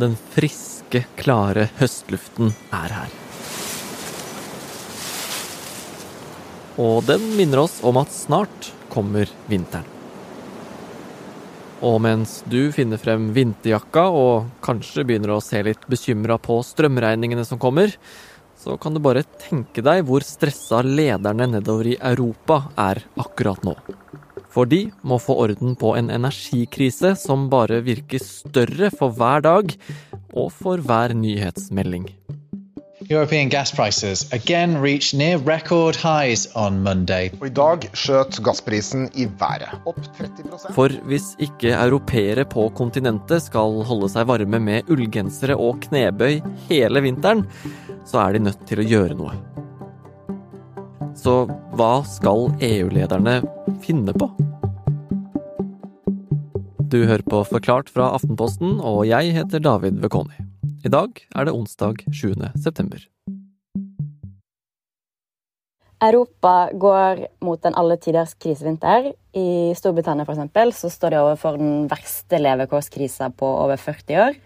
Den friske, klare høstluften er her. Og den minner oss om at snart kommer vinteren. Og mens du finner frem vinterjakka og kanskje begynner å se litt bekymra på strømregningene som kommer, så kan du bare tenke deg hvor stressa lederne nedover i Europa er akkurat nå. For de må få orden på en energikrise som bare virker større for hver dag og for hver nyhetsmelding. European gas prices again reached near record highs on Monday. Og I dag skjøt gassprisen i været, opp 30 For hvis ikke europeere på kontinentet skal holde seg varme med ullgensere og knebøy hele vinteren, så er de nødt til å gjøre noe. Så hva skal EU-lederne finne på? Du hører på Forklart fra Aftenposten, og jeg heter David Vekoni. I dag er det onsdag 7. september. Europa går mot en alle tiders krisevinter. I Storbritannia for eksempel, så står de overfor den verste levekårskrisa på over 40 år.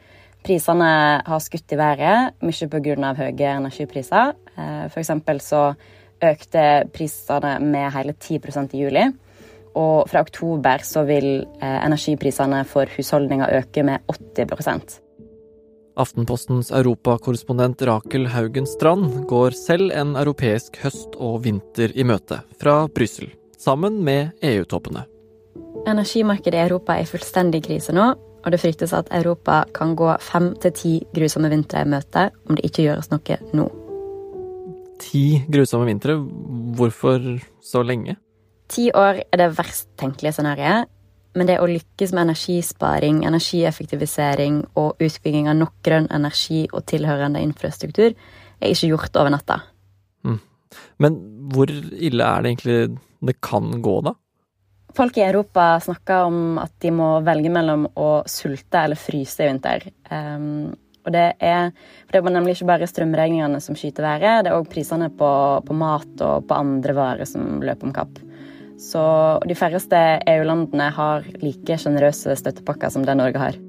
Prisene har skutt i været, mye pga. høye energipriser. Eh, for eksempel så økte prisene med hele 10% i juli. Og fra oktober så vil eh, energiprisene for husholdninger øke med 80% Aftenpostens europakorrespondent Rakel Haugen Strand går selv en europeisk høst og vinter i møte, fra Brussel, sammen med EU-toppene. Energimarkedet i Europa er i fullstendig krise nå, og det fryktes at Europa kan gå fem til ti grusomme vintre i møte om det ikke gjøres noe nå. Ti grusomme vintre? Hvorfor så lenge? Ti år er det verst tenkelige scenarioet, men det å lykkes med energisparing, energieffektivisering og utbygging av nok grønn energi og tilhørende infrastruktur er ikke gjort over natta. Mm. Men hvor ille er det egentlig det kan gå, da? Folk i Europa snakker om at de må velge mellom å sulte eller fryse i vinter. Um, og det er, for det er nemlig ikke bare strømregningene som skyter været, det er òg prisene på, på, mat og på andre varer som løper om kapp. Så de færreste EU-landene har like sjenerøse støttepakker som det Norge har.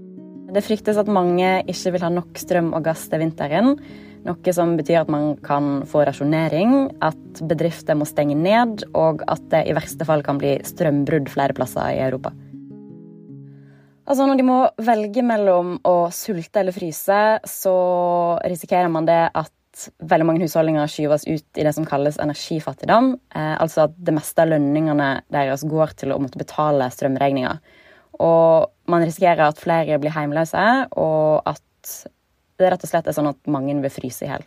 Det fryktes at mange ikke vil ha nok strøm og gass til vinteren. Noe som betyr at man kan få rasjonering, at bedrifter må stenge ned, og at det i verste fall kan bli strømbrudd flere plasser i Europa. Altså Når de må velge mellom å sulte eller fryse, så risikerer man det at veldig mange husholdninger skyves ut i det som kalles energifattigdom. Eh, altså at det meste av lønningene deres går til å måtte betale strømregninger. Og man risikerer at flere blir heimløse, og at det rett og slett er sånn at mange vil fryse i hjel.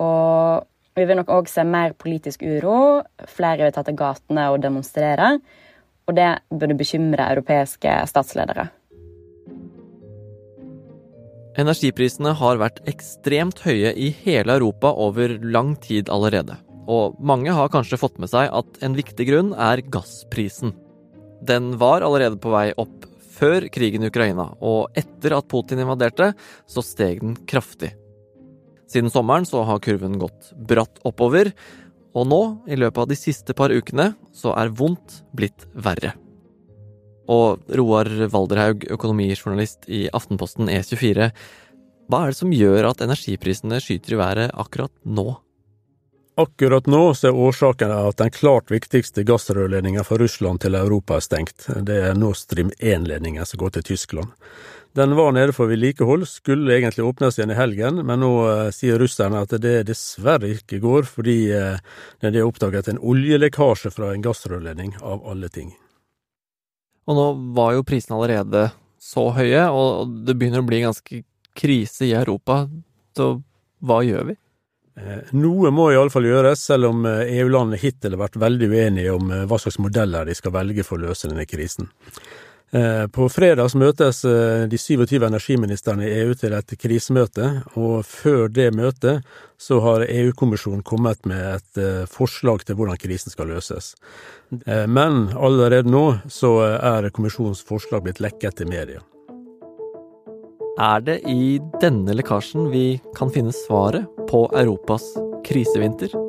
Og vi vil nok òg se mer politisk uro. Flere vil ta til gatene og demonstrere. Og det burde bekymre europeiske statsledere. Energiprisene har vært ekstremt høye i hele Europa over lang tid allerede. Og mange har kanskje fått med seg at en viktig grunn er gassprisen. Den var allerede på vei opp før krigen i Ukraina, og etter at Putin invaderte, så steg den kraftig. Siden sommeren så har kurven gått bratt oppover, og nå, i løpet av de siste par ukene, så er vondt blitt verre. Og Roar Valderhaug, økonomijournalist i Aftenposten E24. Hva er det som gjør at energiprisene skyter i været akkurat nå? Akkurat nå så er årsaken at den klart viktigste gassrørledningen fra Russland til Europa er stengt. Det er Nord Stream 1-ledningen som går til Tyskland. Den var nede for vedlikehold, skulle egentlig åpnes igjen i helgen, men nå eh, sier russerne at det dessverre ikke går, fordi eh, det er oppdaget en oljelekkasje fra en gassrørledning, av alle ting. Og nå var jo prisene allerede så høye, og det begynner å bli ganske krise i Europa. Så hva gjør vi? Eh, noe må iallfall gjøres, selv om eh, EU-landene hittil har vært veldig uenige om eh, hva slags modeller de skal velge for å løse denne krisen. På fredag møtes de 27 energiministrene i EU til et krisemøte, og før det møtet så har EU-kommisjonen kommet med et forslag til hvordan krisen skal løses. Men allerede nå så er kommisjonens forslag blitt lekket til media. Er det i denne lekkasjen vi kan finne svaret på Europas krisevinter?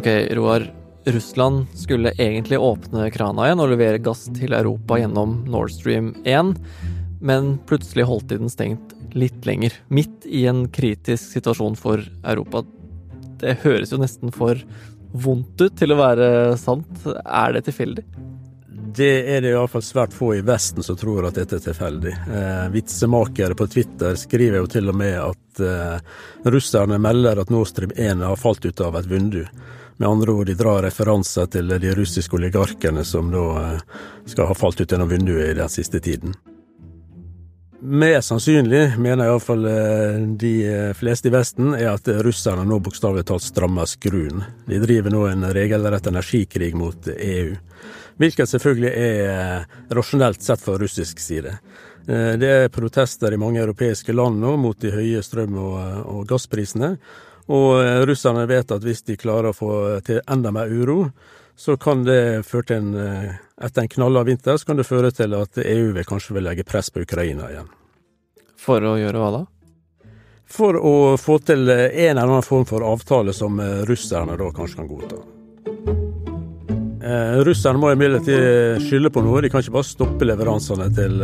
Ok, Roar. Russland skulle egentlig åpne krana igjen og levere gass til Europa gjennom Nord Stream 1, men plutselig holdt de den stengt litt lenger, midt i en kritisk situasjon for Europa. Det høres jo nesten for vondt ut til å være sant. Er det tilfeldig? Det er det iallfall svært få i Vesten som tror at dette er tilfeldig. Eh, vitsemakere på Twitter skriver jo til og med at eh, russerne melder at Nord Stream 1 har falt ut av et vindu. Med andre ord, de drar referanser til de russiske oligarkene som da eh, skal ha falt ut gjennom vinduet i den siste tiden. Mer sannsynlig, mener iallfall eh, de eh, fleste i Vesten, er at russerne nå bokstavelig talt strammer skruen. De driver nå en regelrett energikrig mot EU. Hvilket selvfølgelig er rasjonelt sett fra russisk side. Det er protester i mange europeiske land nå mot de høye strøm- og gassprisene. Og eh, russerne vet at hvis de klarer å få til enda mer uro, så kan det føre til en eh, Etter en knallhard vinter så kan det føre til at EU vil kanskje vil legge press på Ukraina igjen. For å gjøre hva da? For å få til eh, en eller annen form for avtale som russerne da kanskje kan godta. Russerne må imidlertid skylde på noe. De kan ikke bare stoppe leveransene til,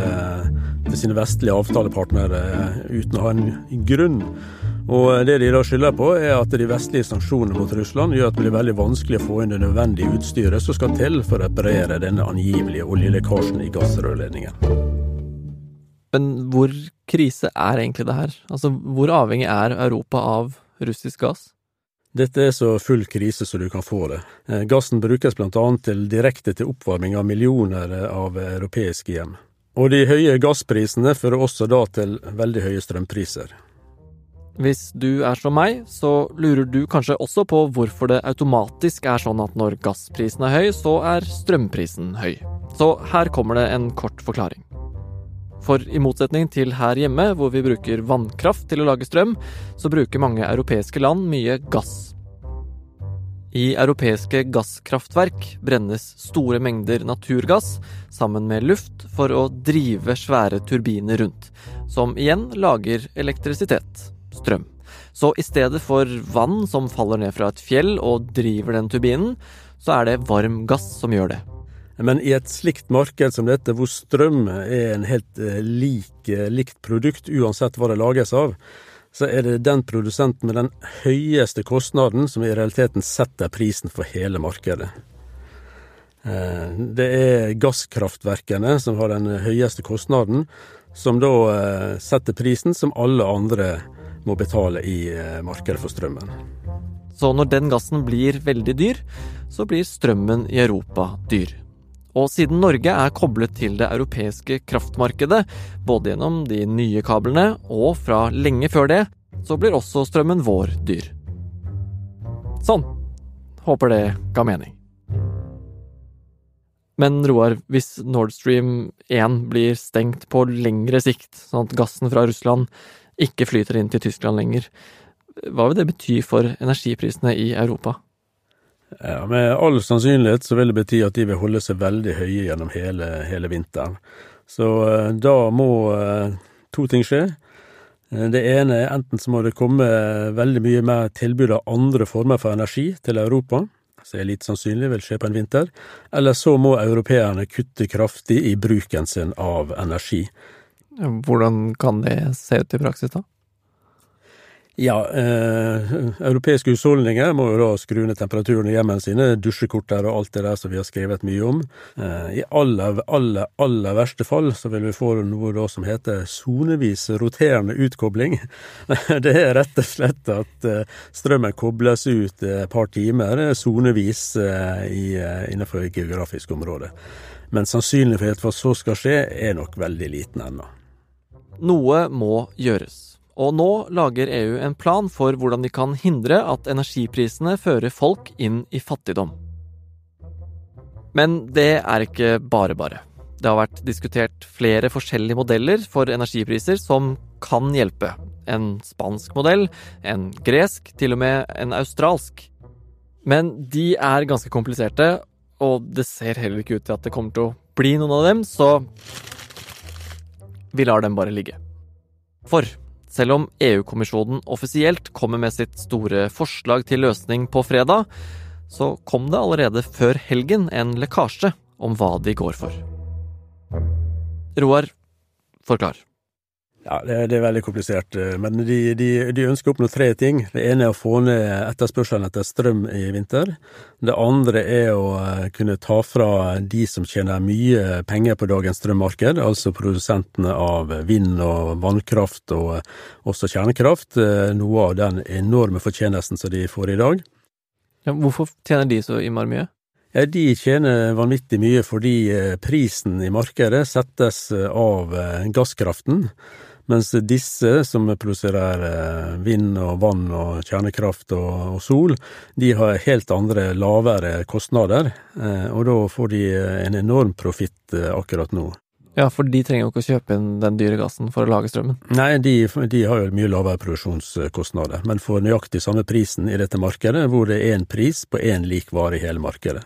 til sine vestlige avtalepartnere uten å ha en grunn. Og Det de da skylder på, er at de vestlige sanksjonene mot Russland gjør at det blir veldig vanskelig å få inn det nødvendige utstyret som skal til for å reparere denne angivelige oljelekkasjen i gassrørledningen. Men hvor krise er egentlig det her? Altså, Hvor avhengig er Europa av russisk gass? Dette er så full krise som du kan få det. Eh, gassen brukes bl.a. til direkte til oppvarming av millioner av europeiske hjem. Og de høye gassprisene fører også da til veldig høye strømpriser. Hvis du er som meg, så lurer du kanskje også på hvorfor det automatisk er sånn at når gassprisen er høy, så er strømprisen høy. Så her kommer det en kort forklaring. For i motsetning til her hjemme, hvor vi bruker vannkraft til å lage strøm, så bruker mange europeiske land mye gass. I europeiske gasskraftverk brennes store mengder naturgass sammen med luft for å drive svære turbiner rundt, som igjen lager elektrisitet strøm. Så i stedet for vann som faller ned fra et fjell og driver den turbinen, så er det varm gass som gjør det. Men i et slikt marked som dette, hvor strøm er en helt eh, lik, eh, likt produkt uansett hva det lages av, så er det den produsenten med den høyeste kostnaden som i realiteten setter prisen for hele markedet. Eh, det er gasskraftverkene som har den høyeste kostnaden, som da setter prisen som alle andre må betale i eh, markedet for strømmen. Så når den gassen blir veldig dyr, så blir strømmen i Europa dyr. Og siden Norge er koblet til det europeiske kraftmarkedet, både gjennom de nye kablene og fra lenge før det, så blir også strømmen vår dyr. Sånn. Håper det ga mening. Men Roar, hvis Nord Stream 1 blir stengt på lengre sikt, sånn at gassen fra Russland ikke flyter inn til Tyskland lenger. Hva vil det bety for energiprisene i Europa? Ja, Med all sannsynlighet så vil det bety at de vil holde seg veldig høye gjennom hele, hele vinteren. Så uh, da må uh, to ting skje. Uh, det ene er enten så må det komme veldig mye mer tilbud av andre former for energi til Europa, som er litt sannsynlig vil skje på en vinter, eller så må europeerne kutte kraftig i bruken sin av energi. Hvordan kan det se ut i praksis, da? Ja, eh, europeiske husholdninger må jo da skru ned temperaturen i hjemmene sine, dusjekorter og alt det der som vi har skrevet mye om. Eh, I aller, aller, aller verste fall så vil vi få noe da som heter sonevis roterende utkobling. Det er rett og slett at eh, strømmen kobles ut et par timer sonevis eh, eh, innenfor et geografisk område. Men sannsynligheten for at så skal skje, er nok veldig liten ennå. Noe må gjøres. Og nå lager EU en plan for hvordan de kan hindre at energiprisene fører folk inn i fattigdom. Men det er ikke bare bare. Det har vært diskutert flere forskjellige modeller for energipriser som kan hjelpe. En spansk modell, en gresk, til og med en australsk. Men de er ganske kompliserte, og det ser heller ikke ut til at det kommer til å bli noen av dem, så vi lar dem bare ligge. For selv om EU-kommisjonen offisielt kommer med sitt store forslag til løsning på fredag, så kom det allerede før helgen en lekkasje om hva de går for. Roar, forklar. Ja, det, det, er veldig komplisert. Eh, men de, de, de, ønsker å oppnå tre ting. Det ene er å få ned etterspørselen etter strøm i vinter. Det andre er å eh, kunne ta fra de som tjener mye penger på dagens strømmarked, altså produsentene av vind- og vannkraft og også kjernekraft, eh, noe av den enorme fortjenesten som de får i dag. Ja, hvorfor tjener de så innmari mye? Ja, De tjener vanvittig mye fordi prisen i markedet settes av gasskraften. Mens disse som produserer eh, vind og vann og kjernekraft og, og sol, de har helt andre, lavere kostnader, eh, og da får de eh, en enorm profitt akkurat nå. Ja, for de trenger jo ikke å kjøpe inn den dyre gassen for å lage strømmen? Nei, de, de har jo mye lavere produksjonskostnader, men får nøyaktig samme prisen i dette markedet, hvor det er én pris på én lik vare i hele markedet.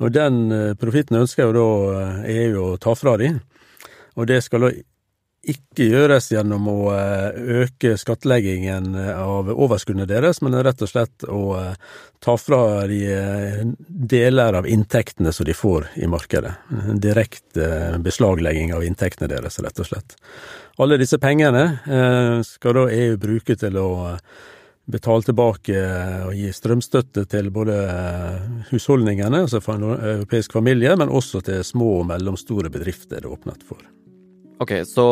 Og den profitten ønsker jo da EU å ta fra de, og det skal da ikke gjøres gjennom å eh, øke skattleggingen av overskuddene deres, men rett og slett å eh, ta fra de eh, deler av inntektene som de får i markedet. Direkte beslaglegging av inntektene deres, rett og slett. Alle disse pengene skal da EU bruke til å betale tilbake og gi strømstøtte til både husholdningene, altså for en europeisk familie, men også til små og mellomstore bedrifter det er åpnet for. Ok, så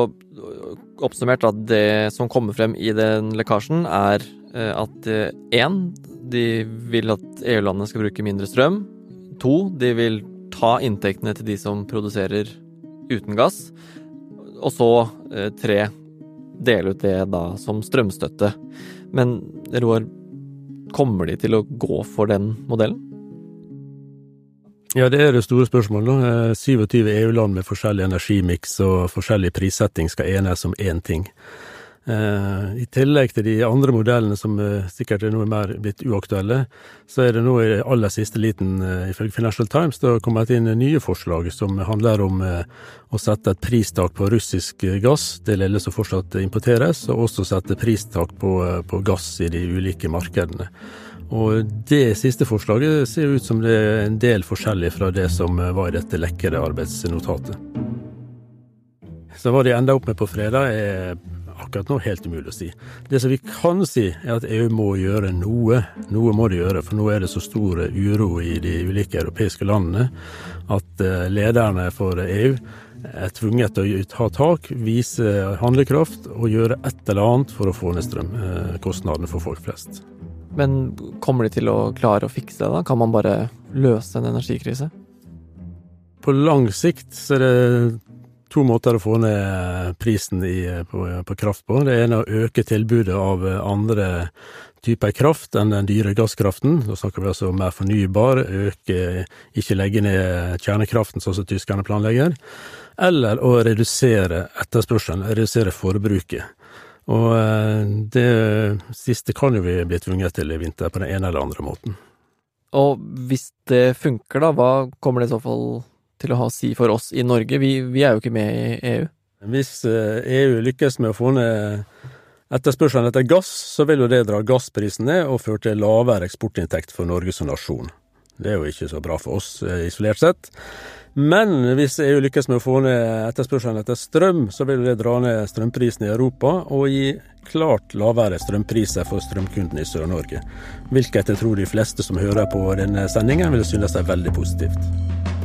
oppsummert at det som kommer frem i den lekkasjen, er eh, at én, eh, de vil at EU-landene skal bruke mindre strøm. To, de vil ta inntektene til de som produserer uten gass. Og så tre, dele ut det da som strømstøtte. Men Roar, kommer de til å gå for den modellen? Ja, det er det store spørsmålet. 27 eh, EU-land med forskjellig energimiks og forskjellig prissetting skal enes om én ting. Eh, I tillegg til de andre modellene som eh, sikkert er noe mer blitt uaktuelle, så er det nå i aller siste liten, ifølge Financial Times, det har kommet inn nye forslag som handler om å sette et pristak på russisk gass, det lille som fortsatt importeres, og også sette pristak på, på gass i de ulike markedene. Og det siste forslaget ser ut som det er en del forskjellig fra det som var i dette lekkede arbeidsnotatet. Så hva de ender opp med på fredag, er akkurat nå helt umulig å si. Det som vi kan si, er at EU må gjøre noe. Noe må de gjøre, for nå er det så stor uro i de ulike europeiske landene at eh, lederne for EU er tvunget til å ta tak, vise handlekraft og gjøre et eller annet for å få ned strømkostnadene for folk flest. Men kommer de til å klare å fikse det, da? Kan man bare løse en energikrise? På lang sikt så er det to måter å få ned prisen i, på, på, kraft på. Det ene er å øke tilbudet av andre typer kraft enn den dyre gasskraften. Da snakker vi altså om mer fornybar, øke, ikke legge ned kjernekraften sånn som tyskerne planlegger. Eller å redusere etterspørselen, redusere forbruket. Og eh, det siste kan jo vi bli tvunget til i vinter, på den ene eller andre måten. Og hvis det funker, da, hva kommer det i så fall til å ha å si for oss i Norge? Vi, vi er jo ikke med i EU. Hvis EU eh, e lykkes med å få ned etterspørselen etter gass, så vil jo det dra gassprisen ned og føre til lavere eksportinntekt for Norge som nasjon. Det er jo ikke så bra for oss eh, isolert sett. Men hvis EU lykkes med å få ned etterspørselen etter strøm, så vil det dra ned strømprisen i Europa og gi klart lavere strømpriser for strømkundene i Sør-Norge. Hvilket jeg tror de fleste som hører på denne sendingen vil synes er veldig positivt.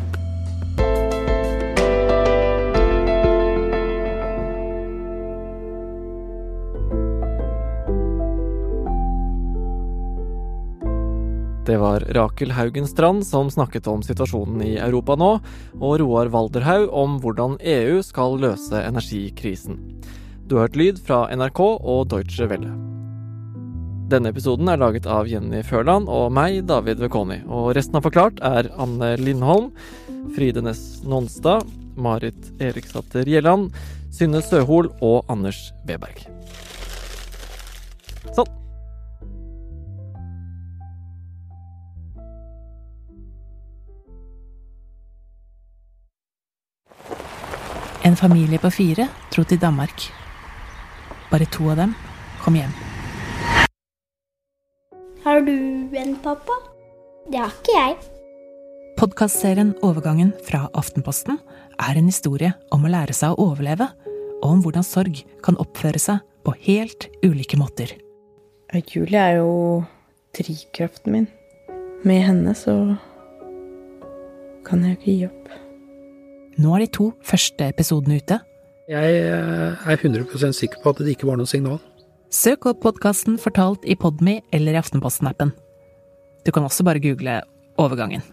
Det var Rakel Haugen Strand som snakket om situasjonen i Europa nå, og Roar Walderhaug om hvordan EU skal løse energikrisen. Du har hørt lyd fra NRK og Deutsche Welle. Denne episoden er laget av Jenny Førland og meg, David Vekoni. Og resten av Forklart er Anne Lindholm, Fride Næss Nonstad, Marit Eriksdatter Gjelland, Synne Søhol og Anders Weberg. En familie på fire dro til Danmark. Bare to av dem kom hjem. Har du en pappa? Det har ikke jeg. Podkastserien Overgangen fra Aftenposten er en historie om å lære seg å overleve, og om hvordan sorg kan oppføre seg på helt ulike måter. Julie er jo drivkraften min. Med henne så kan jeg jo ikke gi opp. Nå er de to første episodene ute. Jeg eh, er 100% sikker på at det ikke var noe signal. Søk opp podkasten Fortalt i Podme eller i Aftenposten-appen. Du kan også bare google Overgangen.